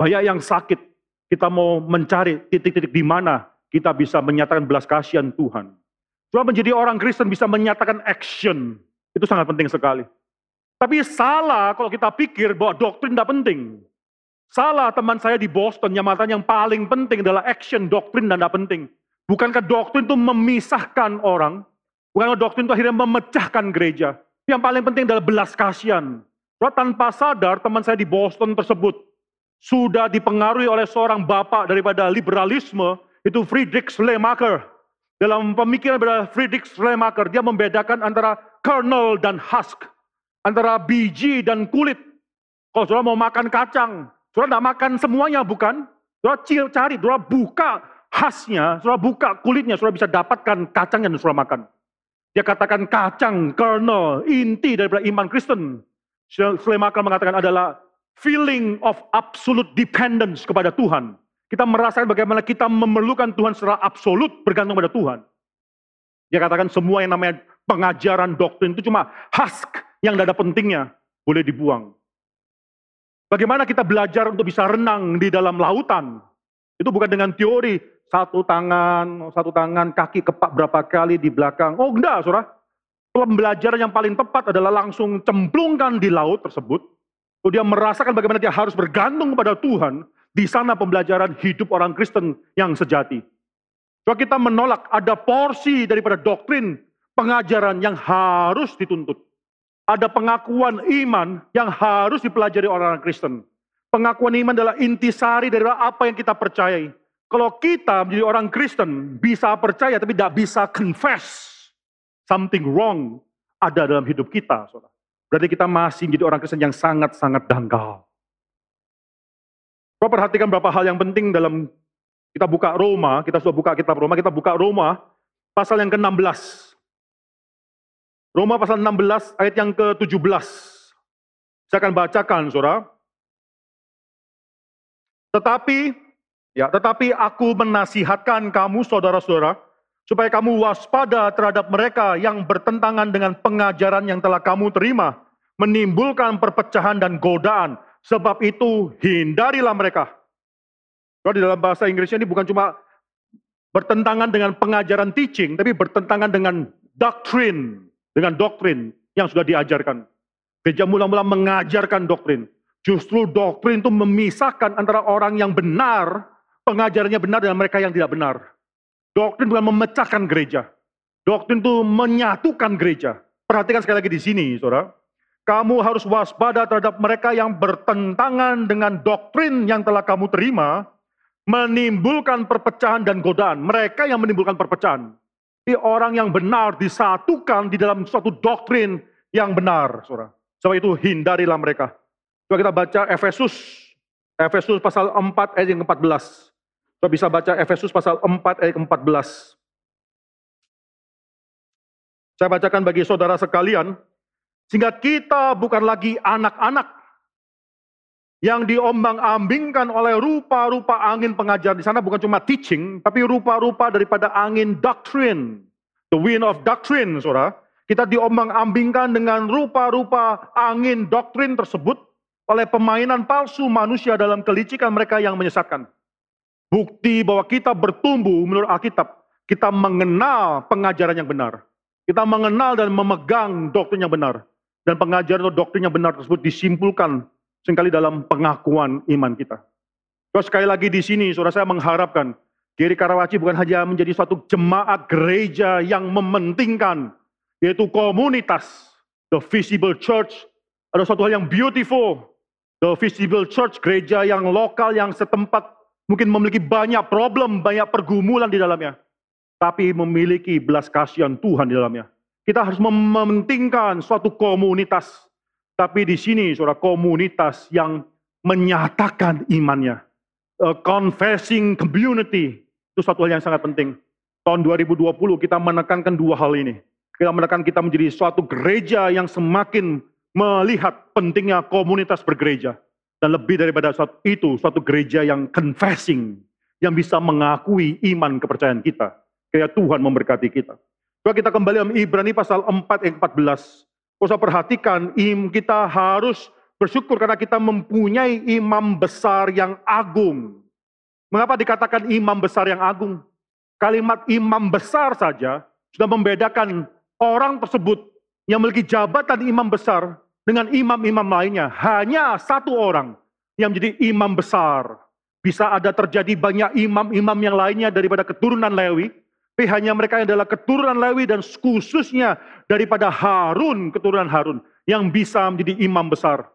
Banyak yang sakit. Kita mau mencari titik-titik di mana kita bisa menyatakan belas kasihan Tuhan. Cuma menjadi orang Kristen bisa menyatakan action. Itu sangat penting sekali. Tapi salah kalau kita pikir bahwa doktrin tidak penting. Salah teman saya di Boston yang mengatakan yang paling penting adalah action, doktrin dan tidak penting. Bukankah doktrin itu memisahkan orang? Bukankah doktrin itu akhirnya memecahkan gereja? Yang paling penting adalah belas kasihan. Tanpa sadar teman saya di Boston tersebut sudah dipengaruhi oleh seorang bapak daripada liberalisme, itu Friedrich Schleiermacher. Dalam pemikiran pada Friedrich Schleiermacher, dia membedakan antara kernel dan husk. Antara biji dan kulit. Kalau saudara mau makan kacang, saudara tidak makan semuanya bukan? Saudara cari, saudara buka khasnya, saudara buka kulitnya, saudara bisa dapatkan kacang yang saudara makan. Dia katakan kacang, kernel, inti daripada iman Kristen. Schleiermacher mengatakan adalah feeling of absolute dependence kepada Tuhan. Kita merasakan bagaimana kita memerlukan Tuhan secara absolut bergantung pada Tuhan. Dia katakan semua yang namanya pengajaran doktrin itu cuma husk yang tidak ada pentingnya, boleh dibuang. Bagaimana kita belajar untuk bisa renang di dalam lautan? Itu bukan dengan teori, satu tangan, satu tangan, kaki kepak berapa kali di belakang. Oh enggak, saudara. Pembelajaran yang paling tepat adalah langsung cemplungkan di laut tersebut. Lalu dia merasakan bagaimana dia harus bergantung kepada Tuhan. Di sana pembelajaran hidup orang Kristen yang sejati. Coba kita menolak ada porsi daripada doktrin pengajaran yang harus dituntut. Ada pengakuan iman yang harus dipelajari orang-orang Kristen. Pengakuan iman adalah intisari dari apa yang kita percayai. Kalau kita menjadi orang Kristen bisa percaya tapi tidak bisa confess something wrong ada dalam hidup kita. Berarti kita masih menjadi orang Kristen yang sangat-sangat dangkal. Coba perhatikan beberapa hal yang penting dalam kita buka Roma, kita sudah buka kitab Roma, kita buka Roma pasal yang ke-16. Roma pasal 16 ayat yang ke-17. Saya akan bacakan, Saudara. Tetapi, ya, tetapi aku menasihatkan kamu saudara-saudara, supaya kamu waspada terhadap mereka yang bertentangan dengan pengajaran yang telah kamu terima, menimbulkan perpecahan dan godaan. Sebab itu hindarilah mereka. Kalau di dalam bahasa Inggrisnya ini bukan cuma bertentangan dengan pengajaran teaching, tapi bertentangan dengan doktrin, dengan doktrin yang sudah diajarkan. Gereja mula-mula mengajarkan doktrin. Justru doktrin itu memisahkan antara orang yang benar, pengajarannya benar dan mereka yang tidak benar. Doktrin bukan memecahkan gereja. Doktrin itu menyatukan gereja. Perhatikan sekali lagi di sini, saudara. Kamu harus waspada terhadap mereka yang bertentangan dengan doktrin yang telah kamu terima, menimbulkan perpecahan dan godaan. Mereka yang menimbulkan perpecahan. Ini orang yang benar disatukan di dalam suatu doktrin yang benar, saudara. Sebab itu hindarilah mereka. Coba kita baca Efesus. Efesus pasal 4 ayat yang ke-14. Coba bisa baca Efesus pasal 4 ayat ke-14. Saya bacakan bagi saudara sekalian. Sehingga kita bukan lagi anak-anak yang diombang-ambingkan oleh rupa-rupa angin pengajar di sana bukan cuma teaching, tapi rupa-rupa daripada angin doctrine. The wind of doctrine, saudara. Kita diombang-ambingkan dengan rupa-rupa angin doktrin tersebut oleh pemainan palsu manusia dalam kelicikan mereka yang menyesatkan. Bukti bahwa kita bertumbuh menurut Alkitab, kita mengenal pengajaran yang benar. Kita mengenal dan memegang doktrin yang benar. Dan pengajaran atau doktrin yang benar tersebut disimpulkan sekali dalam pengakuan iman kita. Terus sekali lagi di sini, saudara saya mengharapkan Giri Karawaci bukan hanya menjadi suatu jemaat gereja yang mementingkan, yaitu komunitas, the visible church, ada suatu hal yang beautiful, The Visible Church, gereja yang lokal, yang setempat, mungkin memiliki banyak problem, banyak pergumulan di dalamnya. Tapi memiliki belas kasihan Tuhan di dalamnya. Kita harus mementingkan suatu komunitas. Tapi di sini, saudara, komunitas yang menyatakan imannya. A confessing community. Itu suatu hal yang sangat penting. Tahun 2020 kita menekankan dua hal ini. Kita menekan kita menjadi suatu gereja yang semakin melihat pentingnya komunitas bergereja. Dan lebih daripada itu, suatu gereja yang confessing, yang bisa mengakui iman kepercayaan kita. Kayak Tuhan memberkati kita. Coba kita kembali Ibrani pasal 4 ayat 14. Usah perhatikan, im kita harus bersyukur karena kita mempunyai imam besar yang agung. Mengapa dikatakan imam besar yang agung? Kalimat imam besar saja sudah membedakan orang tersebut yang memiliki jabatan imam besar dengan imam-imam lainnya. Hanya satu orang yang menjadi imam besar. Bisa ada terjadi banyak imam-imam yang lainnya daripada keturunan Lewi, tapi hanya mereka yang adalah keturunan Lewi dan khususnya daripada Harun, keturunan Harun, yang bisa menjadi imam besar.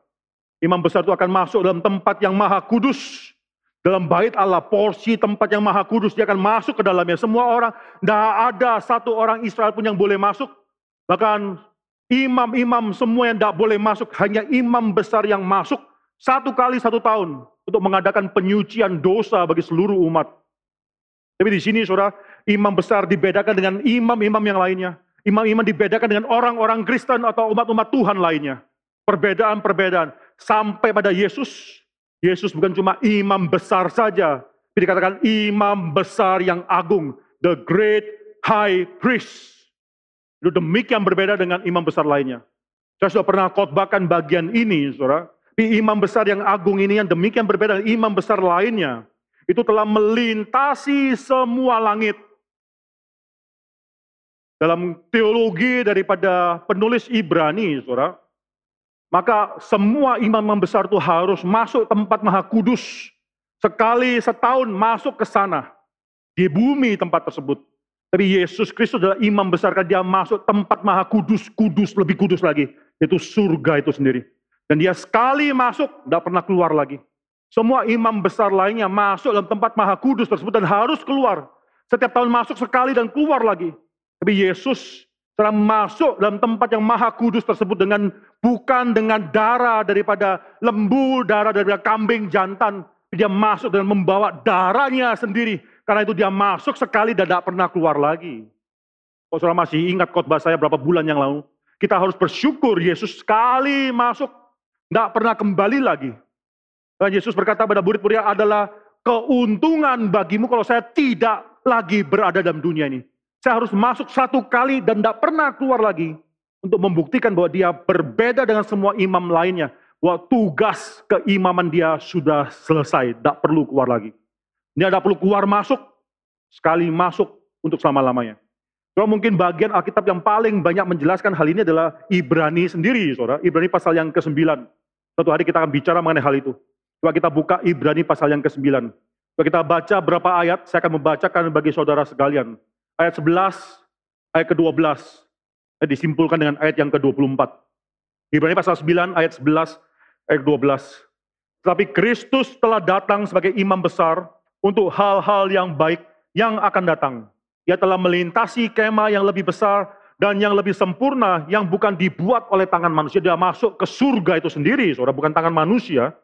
Imam besar itu akan masuk dalam tempat yang maha kudus, dalam bait Allah, porsi tempat yang maha kudus, dia akan masuk ke dalamnya. Semua orang, tidak ada satu orang Israel pun yang boleh masuk. Bahkan imam-imam semua yang tidak boleh masuk, hanya imam besar yang masuk satu kali satu tahun untuk mengadakan penyucian dosa bagi seluruh umat. Tapi di sini saudara, imam besar dibedakan dengan imam-imam yang lainnya. Imam-imam dibedakan dengan orang-orang Kristen atau umat-umat Tuhan lainnya. Perbedaan-perbedaan. Sampai pada Yesus, Yesus bukan cuma imam besar saja, tapi dikatakan imam besar yang agung, the great high priest. Itu demikian berbeda dengan imam besar lainnya. Saya sudah pernah khotbahkan bagian ini, saudara. Di imam besar yang agung ini yang demikian berbeda dengan imam besar lainnya. Itu telah melintasi semua langit. Dalam teologi daripada penulis Ibrani, saudara, maka semua imam besar itu harus masuk tempat maha kudus. Sekali setahun masuk ke sana. Di bumi tempat tersebut. Tapi Yesus Kristus adalah imam besar kan dia masuk tempat maha kudus, kudus, lebih kudus lagi. Itu surga itu sendiri. Dan dia sekali masuk, tidak pernah keluar lagi. Semua imam besar lainnya masuk dalam tempat maha kudus tersebut dan harus keluar. Setiap tahun masuk sekali dan keluar lagi. Tapi Yesus telah masuk dalam tempat yang maha kudus tersebut dengan bukan dengan darah daripada lembu, darah daripada kambing jantan. Dia masuk dan membawa darahnya sendiri. Karena itu dia masuk sekali dan tidak pernah keluar lagi. Kalau saudara masih ingat khotbah saya berapa bulan yang lalu. Kita harus bersyukur Yesus sekali masuk. Tidak pernah kembali lagi. Dan Yesus berkata pada murid-muridnya adalah keuntungan bagimu kalau saya tidak lagi berada dalam dunia ini. Saya harus masuk satu kali dan tidak pernah keluar lagi. Untuk membuktikan bahwa dia berbeda dengan semua imam lainnya. Bahwa tugas keimaman dia sudah selesai. Tidak perlu keluar lagi. Dia tidak perlu keluar masuk. Sekali masuk untuk selama-lamanya. Kalau mungkin bagian Alkitab yang paling banyak menjelaskan hal ini adalah Ibrani sendiri, saudara. Ibrani pasal yang ke-9. Suatu hari kita akan bicara mengenai hal itu. Coba kita buka Ibrani pasal yang ke-9. Coba kita baca berapa ayat, saya akan membacakan bagi saudara sekalian ayat 11, ayat ke-12. Disimpulkan dengan ayat yang ke-24. Ibrani pasal 9 ayat 11, ayat 12. Tetapi Kristus telah datang sebagai imam besar untuk hal-hal yang baik yang akan datang. Ia telah melintasi kemah yang lebih besar dan yang lebih sempurna yang bukan dibuat oleh tangan manusia. Dia masuk ke surga itu sendiri, saudara, bukan tangan manusia.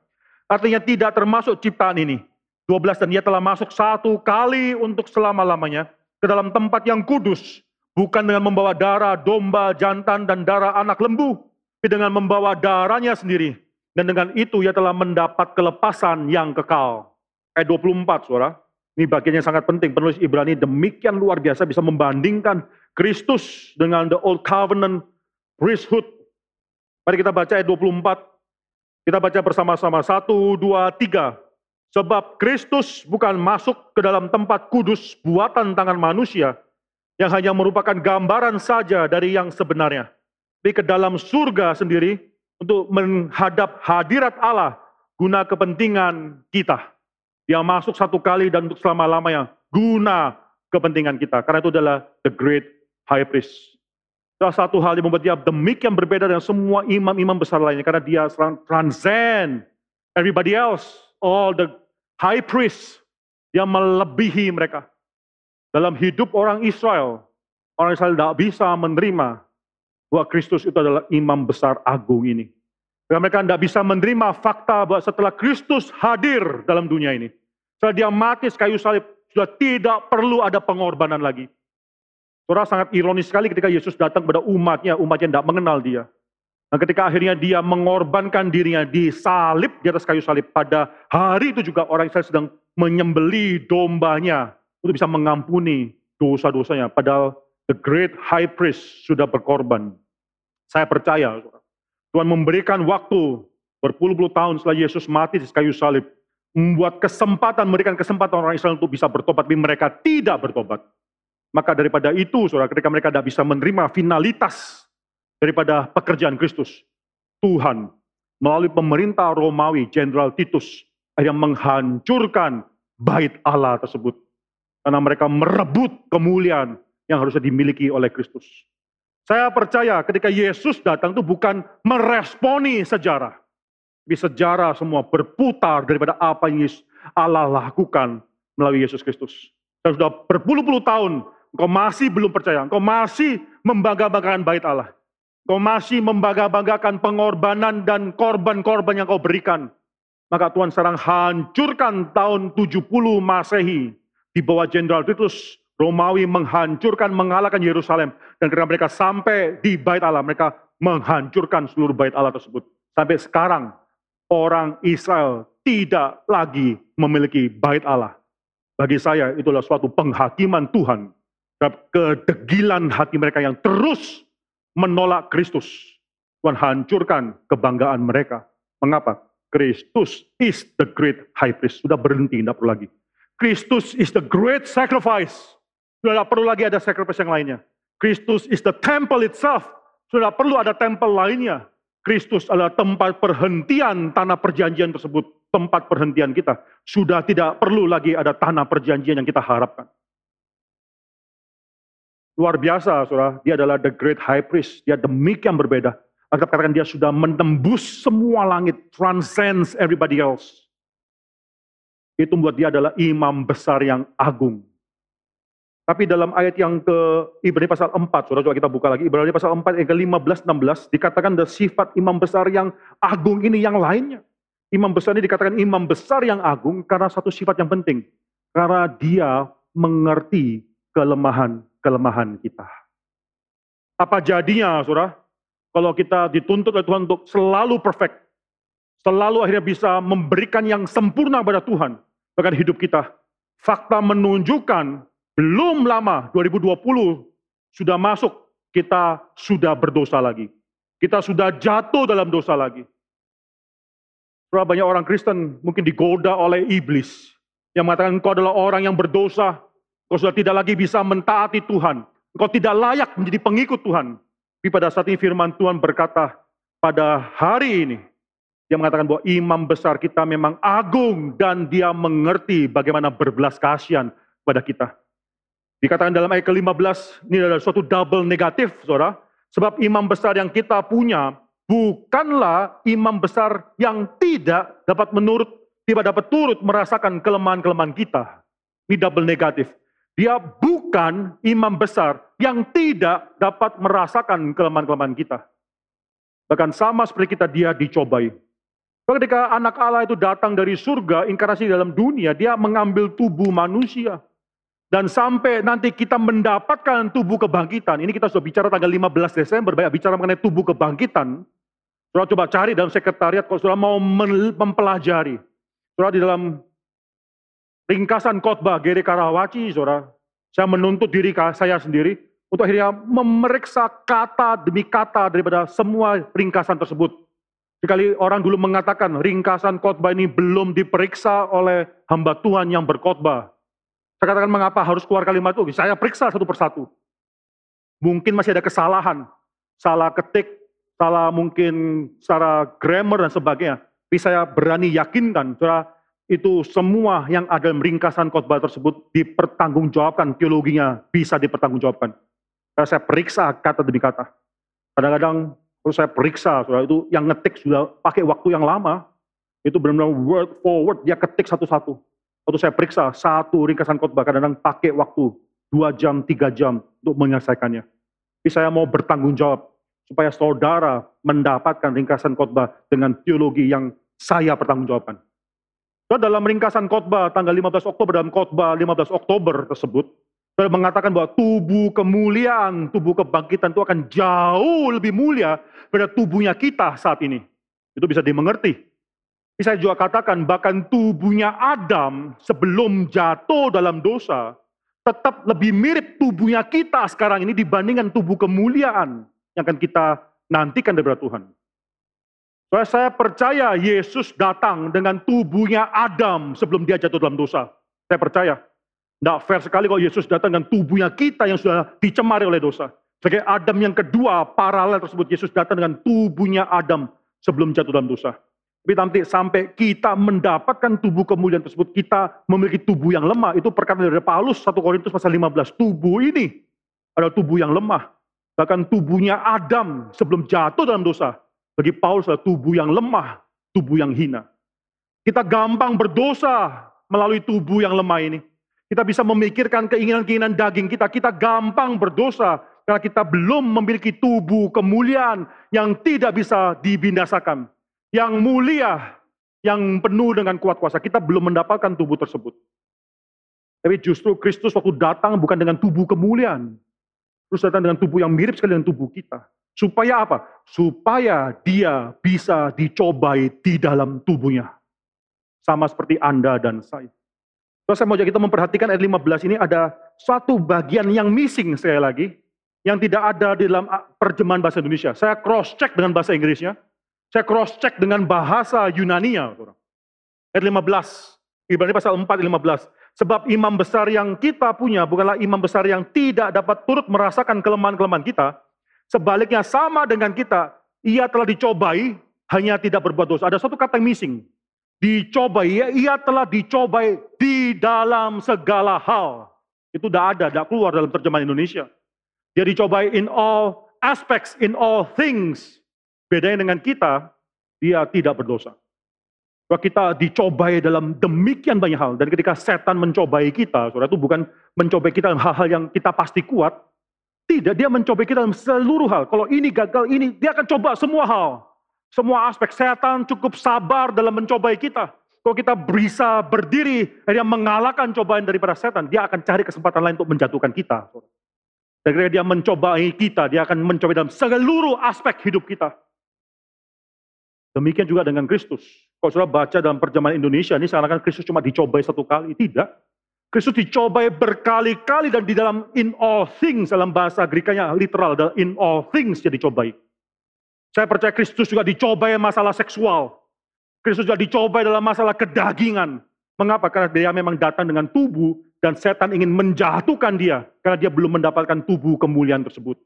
Artinya tidak termasuk ciptaan ini. 12 dan ia telah masuk satu kali untuk selama-lamanya ke dalam tempat yang kudus, bukan dengan membawa darah domba, jantan, dan darah anak lembu, tapi dengan membawa darahnya sendiri. Dan dengan itu ia telah mendapat kelepasan yang kekal. Ayat 24, suara. Ini bagian sangat penting. Penulis Ibrani demikian luar biasa bisa membandingkan Kristus dengan the old covenant priesthood. Mari kita baca ayat 24. Kita baca bersama-sama. Satu, dua, tiga. Sebab Kristus bukan masuk ke dalam tempat kudus buatan tangan manusia yang hanya merupakan gambaran saja dari yang sebenarnya. Tapi ke dalam surga sendiri untuk menghadap hadirat Allah guna kepentingan kita. Dia masuk satu kali dan untuk selama-lamanya guna kepentingan kita. Karena itu adalah the great high priest. Salah satu hal yang membuat dia demikian berbeda dengan semua imam-imam besar lainnya. Karena dia transcend everybody else. All the high priest yang melebihi mereka. Dalam hidup orang Israel, orang Israel tidak bisa menerima bahwa Kristus itu adalah imam besar agung ini. Karena mereka tidak bisa menerima fakta bahwa setelah Kristus hadir dalam dunia ini, setelah dia mati kayu salib, sudah tidak perlu ada pengorbanan lagi. Saudara sangat ironis sekali ketika Yesus datang pada umatnya, umatnya tidak mengenal dia. Dan ketika akhirnya dia mengorbankan dirinya di salib di atas kayu salib pada hari itu juga orang Israel sedang menyembeli dombanya untuk bisa mengampuni dosa-dosanya. Padahal the great high priest sudah berkorban. Saya percaya Tuhan memberikan waktu berpuluh-puluh tahun setelah Yesus mati di kayu salib. Membuat kesempatan, memberikan kesempatan orang Israel untuk bisa bertobat, tapi mereka tidak bertobat. Maka daripada itu, saudara, ketika mereka tidak bisa menerima finalitas daripada pekerjaan Kristus. Tuhan melalui pemerintah Romawi, Jenderal Titus, yang menghancurkan bait Allah tersebut. Karena mereka merebut kemuliaan yang harusnya dimiliki oleh Kristus. Saya percaya ketika Yesus datang itu bukan meresponi sejarah. Tapi sejarah semua berputar daripada apa yang Allah lakukan melalui Yesus Kristus. Dan sudah berpuluh-puluh tahun, engkau masih belum percaya, engkau masih membangga-banggakan bait Allah. Engkau masih membangga-banggakan pengorbanan dan korban-korban yang kau berikan. Maka Tuhan sekarang hancurkan tahun 70 Masehi di bawah Jenderal Titus Romawi menghancurkan, mengalahkan Yerusalem. Dan ketika mereka sampai di bait Allah, mereka menghancurkan seluruh bait Allah tersebut. Sampai sekarang, orang Israel tidak lagi memiliki bait Allah. Bagi saya, itulah suatu penghakiman Tuhan terhadap kedegilan hati mereka yang terus menolak Kristus. Tuhan hancurkan kebanggaan mereka. Mengapa? Kristus is the great high priest. Sudah berhenti, tidak perlu lagi. Kristus is the great sacrifice. Sudah tidak perlu lagi ada sacrifice yang lainnya. Kristus is the temple itself. Sudah tidak perlu ada temple lainnya. Kristus adalah tempat perhentian tanah perjanjian tersebut. Tempat perhentian kita. Sudah tidak perlu lagi ada tanah perjanjian yang kita harapkan. Luar biasa, saudara. Dia adalah the great high priest. Dia demikian berbeda. Kita katakan dia sudah menembus semua langit. Transcends everybody else. Itu membuat dia adalah imam besar yang agung. Tapi dalam ayat yang ke Ibrani pasal 4, saudara coba kita buka lagi, Ibrani pasal 4 yang ke-15, 16, dikatakan ada sifat imam besar yang agung ini yang lainnya. Imam besar ini dikatakan imam besar yang agung karena satu sifat yang penting. Karena dia mengerti kelemahan-kelemahan kita. Apa jadinya, saudara? Kalau kita dituntut oleh Tuhan untuk selalu perfect, selalu akhirnya bisa memberikan yang sempurna pada Tuhan, bahkan hidup kita. Fakta menunjukkan belum lama 2020 sudah masuk, kita sudah berdosa lagi. Kita sudah jatuh dalam dosa lagi. Berapa banyak orang Kristen mungkin digoda oleh iblis yang mengatakan engkau adalah orang yang berdosa, engkau sudah tidak lagi bisa mentaati Tuhan, engkau tidak layak menjadi pengikut Tuhan. Tapi pada saat ini firman Tuhan berkata, pada hari ini, dia mengatakan bahwa imam besar kita memang agung dan dia mengerti bagaimana berbelas kasihan pada kita. Dikatakan dalam ayat ke-15, ini adalah suatu double negatif, saudara. Sebab imam besar yang kita punya bukanlah imam besar yang tidak dapat menurut, tidak dapat turut merasakan kelemahan-kelemahan kita. Ini double negatif. Dia bukan imam besar yang tidak dapat merasakan kelemahan-kelemahan kita. Bahkan sama seperti kita, dia dicobai. Ketika anak Allah itu datang dari surga, inkarnasi dalam dunia, dia mengambil tubuh manusia. Dan sampai nanti kita mendapatkan tubuh kebangkitan. Ini kita sudah bicara tanggal 15 Desember, banyak bicara mengenai tubuh kebangkitan. Saudara coba cari dalam sekretariat kalau saudara mau mempelajari. Saudara di dalam ringkasan khotbah Gere Karawaci, saudara, saya menuntut diri saya sendiri untuk akhirnya memeriksa kata demi kata daripada semua ringkasan tersebut. Sekali orang dulu mengatakan ringkasan khotbah ini belum diperiksa oleh hamba Tuhan yang berkhotbah. Saya katakan mengapa harus keluar kalimat itu? Saya periksa satu persatu. Mungkin masih ada kesalahan, salah ketik, salah mungkin secara grammar dan sebagainya. Tapi saya berani yakinkan, saudara, itu semua yang ada dalam ringkasan khotbah tersebut dipertanggungjawabkan, teologinya bisa dipertanggungjawabkan. Karena saya periksa kata demi kata. Kadang-kadang kalau saya periksa, saudara, itu yang ngetik sudah pakai waktu yang lama, itu benar-benar word for word, dia ketik satu-satu. Waktu saya periksa satu ringkasan khotbah, kadang-kadang pakai waktu dua jam, tiga jam untuk menyelesaikannya. Tapi saya mau bertanggung jawab supaya saudara mendapatkan ringkasan khotbah dengan teologi yang saya pertanggungjawabkan. So, dalam ringkasan khotbah tanggal 15 Oktober dalam khotbah 15 Oktober tersebut, saya mengatakan bahwa tubuh kemuliaan, tubuh kebangkitan itu akan jauh lebih mulia pada tubuhnya kita saat ini. Itu bisa dimengerti. Bisa juga katakan bahkan tubuhnya Adam sebelum jatuh dalam dosa tetap lebih mirip tubuhnya kita sekarang ini dibandingkan tubuh kemuliaan yang akan kita nantikan dari Tuhan. Soalnya saya percaya Yesus datang dengan tubuhnya Adam sebelum dia jatuh dalam dosa. Saya percaya. Tidak fair sekali kalau Yesus datang dengan tubuhnya kita yang sudah dicemari oleh dosa. Sebagai Adam yang kedua, paralel tersebut, Yesus datang dengan tubuhnya Adam sebelum jatuh dalam dosa. Tapi nanti sampai kita mendapatkan tubuh kemuliaan tersebut, kita memiliki tubuh yang lemah. Itu perkataan dari Paulus 1 Korintus pasal 15. Tubuh ini adalah tubuh yang lemah. Bahkan tubuhnya Adam sebelum jatuh dalam dosa. Bagi Paulus adalah tubuh yang lemah, tubuh yang hina. Kita gampang berdosa melalui tubuh yang lemah ini. Kita bisa memikirkan keinginan-keinginan daging kita. Kita gampang berdosa karena kita belum memiliki tubuh kemuliaan yang tidak bisa dibinasakan. Yang mulia, yang penuh dengan kuat kuasa. Kita belum mendapatkan tubuh tersebut. Tapi justru Kristus waktu datang bukan dengan tubuh kemuliaan. Terus datang dengan tubuh yang mirip sekali dengan tubuh kita. Supaya apa? Supaya dia bisa dicobai di dalam tubuhnya. Sama seperti Anda dan saya. Terus saya mau ajak kita memperhatikan ayat 15 ini ada satu bagian yang missing sekali lagi. Yang tidak ada di dalam perjemahan bahasa Indonesia. Saya cross check dengan bahasa Inggrisnya. Saya cross check dengan bahasa Yunania. Ayat 15. Ibrani pasal 4 15. Sebab imam besar yang kita punya bukanlah imam besar yang tidak dapat turut merasakan kelemahan-kelemahan kita. Sebaliknya sama dengan kita, ia telah dicobai, hanya tidak berbuat dosa. Ada satu kata yang missing dicobai, ya, ia telah dicobai di dalam segala hal. Itu tidak ada, tidak keluar dalam terjemahan Indonesia. Dia dicobai in all aspects, in all things. Bedanya dengan kita, dia tidak berdosa. Bahwa kita dicobai dalam demikian banyak hal. Dan ketika setan mencobai kita, saudara itu bukan mencobai kita dalam hal-hal yang kita pasti kuat. Tidak, dia mencobai kita dalam seluruh hal. Kalau ini gagal, ini, dia akan coba semua hal. Semua aspek setan cukup sabar dalam mencobai kita. Kalau kita bisa berdiri yang mengalahkan cobaan daripada setan, dia akan cari kesempatan lain untuk menjatuhkan kita. Dan ketika dia mencobai kita, dia akan mencobai dalam seluruh aspek hidup kita. Demikian juga dengan Kristus. Kalau sudah baca dalam perjalanan Indonesia, ini seakan-akan Kristus cuma dicobai satu kali. Tidak. Kristus dicobai berkali-kali dan di dalam in all things, dalam bahasa Grekanya literal, in all things dia dicobai. Saya percaya Kristus juga dicobai masalah seksual. Kristus juga dicobai dalam masalah kedagingan. Mengapa? Karena dia memang datang dengan tubuh dan setan ingin menjatuhkan dia karena dia belum mendapatkan tubuh kemuliaan tersebut.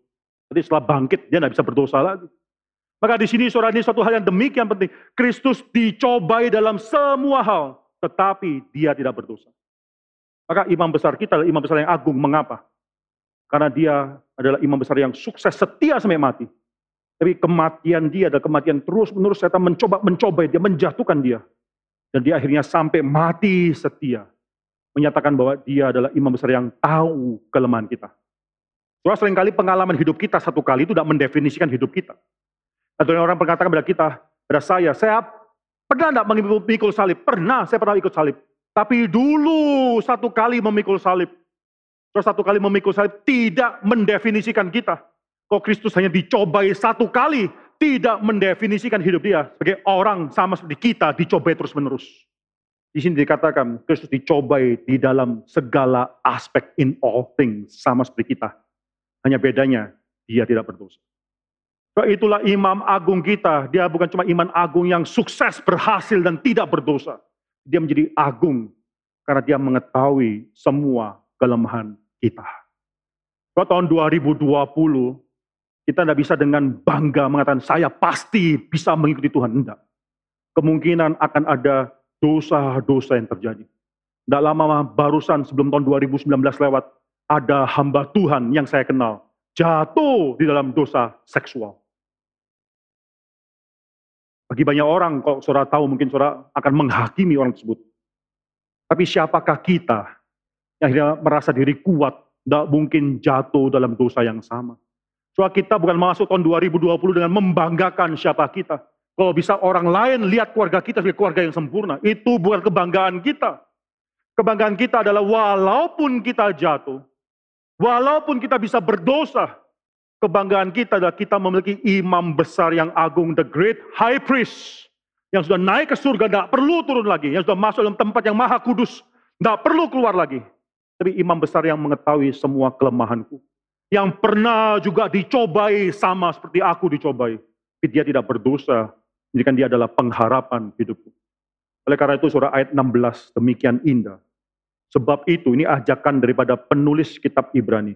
Jadi setelah bangkit dia tidak bisa berdosa lagi. Maka di sini saudara ini suatu hal yang demikian penting. Kristus dicobai dalam semua hal, tetapi dia tidak berdosa. Maka imam besar kita adalah imam besar yang agung. Mengapa? Karena dia adalah imam besar yang sukses setia sampai mati. Tapi kematian dia adalah kematian terus menerus setan mencoba mencoba dia, menjatuhkan dia. Dan dia akhirnya sampai mati setia. Menyatakan bahwa dia adalah imam besar yang tahu kelemahan kita. Soalnya sering kali pengalaman hidup kita satu kali itu tidak mendefinisikan hidup kita. Atau orang mengatakan pada kita, pada saya, saya pernah tidak memikul salib? Pernah, saya pernah ikut salib. Tapi dulu satu kali memikul salib. Terus satu kali memikul salib tidak mendefinisikan kita. Kok Kristus hanya dicobai satu kali, tidak mendefinisikan hidup dia sebagai orang sama seperti kita dicobai terus menerus. Di sini dikatakan Kristus dicobai di dalam segala aspek in all things sama seperti kita. Hanya bedanya dia tidak berdosa. Itulah imam agung kita. Dia bukan cuma imam agung yang sukses, berhasil dan tidak berdosa. Dia menjadi agung karena dia mengetahui semua kelemahan kita. Kalau tahun 2020 kita tidak bisa dengan bangga mengatakan saya pasti bisa mengikuti Tuhan. Tidak. Kemungkinan akan ada dosa-dosa yang terjadi. Tidak lama barusan sebelum tahun 2019 lewat, ada hamba Tuhan yang saya kenal. Jatuh di dalam dosa seksual. Bagi banyak orang, kalau saudara tahu mungkin saudara akan menghakimi orang tersebut. Tapi siapakah kita yang akhirnya merasa diri kuat, tidak mungkin jatuh dalam dosa yang sama. Soal kita bukan masuk tahun 2020 dengan membanggakan siapa kita. Kalau bisa orang lain lihat keluarga kita sebagai keluarga yang sempurna. Itu bukan kebanggaan kita. Kebanggaan kita adalah walaupun kita jatuh. Walaupun kita bisa berdosa. Kebanggaan kita adalah kita memiliki imam besar yang agung. The great high priest. Yang sudah naik ke surga, tidak perlu turun lagi. Yang sudah masuk dalam tempat yang maha kudus. Tidak perlu keluar lagi. Tapi imam besar yang mengetahui semua kelemahanku yang pernah juga dicobai sama seperti aku dicobai. Tapi dia tidak berdosa, jadi kan dia adalah pengharapan hidupku. Oleh karena itu surah ayat 16 demikian indah. Sebab itu ini ajakan daripada penulis kitab Ibrani.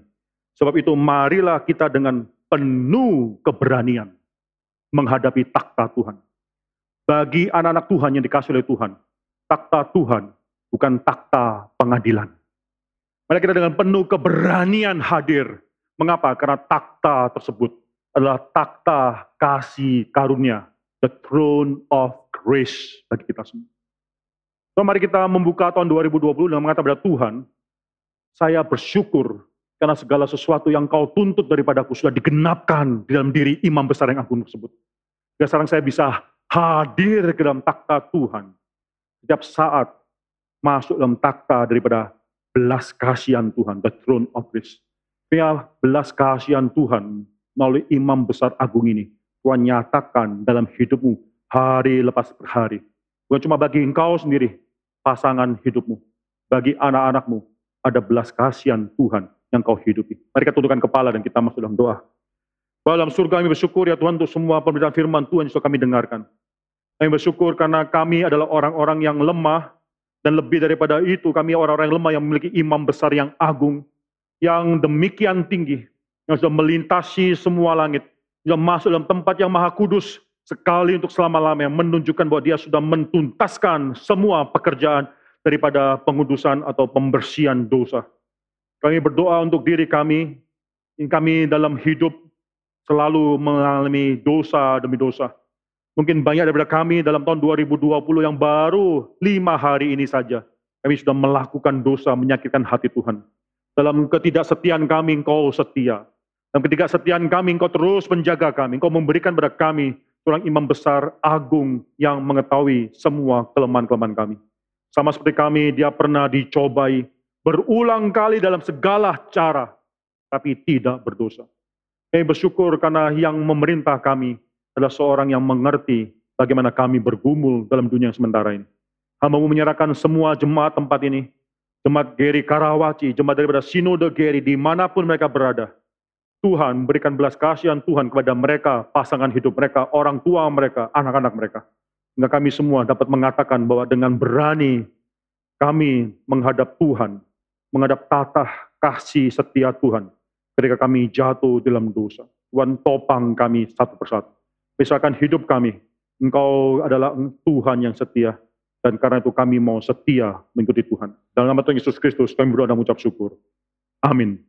Sebab itu marilah kita dengan penuh keberanian menghadapi takhta Tuhan. Bagi anak-anak Tuhan yang dikasih oleh Tuhan, takhta Tuhan bukan takhta pengadilan. Mari kita dengan penuh keberanian hadir Mengapa? Karena takhta tersebut adalah takhta kasih karunia, the throne of grace bagi kita semua. So, mari kita membuka tahun 2020 dengan mengatakan kepada Tuhan, saya bersyukur karena segala sesuatu yang kau tuntut daripadaku sudah digenapkan di dalam diri imam besar yang agung tersebut. Dan sekarang saya bisa hadir ke dalam takhta Tuhan. Setiap saat masuk dalam takhta daripada belas kasihan Tuhan, the throne of grace. Ya, belas kasihan Tuhan melalui imam besar agung ini. Tuhan nyatakan dalam hidupmu hari lepas hari. Bukan cuma bagi engkau sendiri, pasangan hidupmu. Bagi anak-anakmu, ada belas kasihan Tuhan yang kau hidupi. Mari kita tundukkan kepala dan kita masuk dalam doa. Dalam surga kami bersyukur ya Tuhan untuk semua pemberitaan firman Tuhan yang sudah kami dengarkan. Kami bersyukur karena kami adalah orang-orang yang lemah dan lebih daripada itu kami orang-orang yang lemah yang memiliki imam besar yang agung, yang demikian tinggi, yang sudah melintasi semua langit, yang masuk dalam tempat yang maha kudus sekali untuk selama-lamanya, menunjukkan bahwa dia sudah mentuntaskan semua pekerjaan daripada pengudusan atau pembersihan dosa. Kami berdoa untuk diri kami, kami dalam hidup selalu mengalami dosa demi dosa. Mungkin banyak daripada kami dalam tahun 2020 yang baru lima hari ini saja, kami sudah melakukan dosa menyakitkan hati Tuhan. Dalam ketidaksetiaan kami, engkau setia. Dalam ketidaksetiaan kami, engkau terus menjaga kami. Engkau memberikan kepada kami seorang imam besar agung yang mengetahui semua kelemahan-kelemahan kami. Sama seperti kami, dia pernah dicobai berulang kali dalam segala cara, tapi tidak berdosa. Kami bersyukur karena yang memerintah kami adalah seorang yang mengerti bagaimana kami bergumul dalam dunia yang sementara ini. Hamba menyerahkan semua jemaat tempat ini, jemaat Geri Karawaci, jemaat daripada Sinode Geri, di mana pun mereka berada. Tuhan berikan belas kasihan Tuhan kepada mereka, pasangan hidup mereka, orang tua mereka, anak-anak mereka. Sehingga kami semua dapat mengatakan bahwa dengan berani kami menghadap Tuhan, menghadap tatah kasih setia Tuhan ketika kami jatuh dalam dosa. Tuhan topang kami satu persatu. Misalkan hidup kami, Engkau adalah Tuhan yang setia. Dan karena itu kami mau setia mengikuti Tuhan. Dalam nama Tuhan Yesus Kristus kami berdoa dan mengucap syukur. Amin.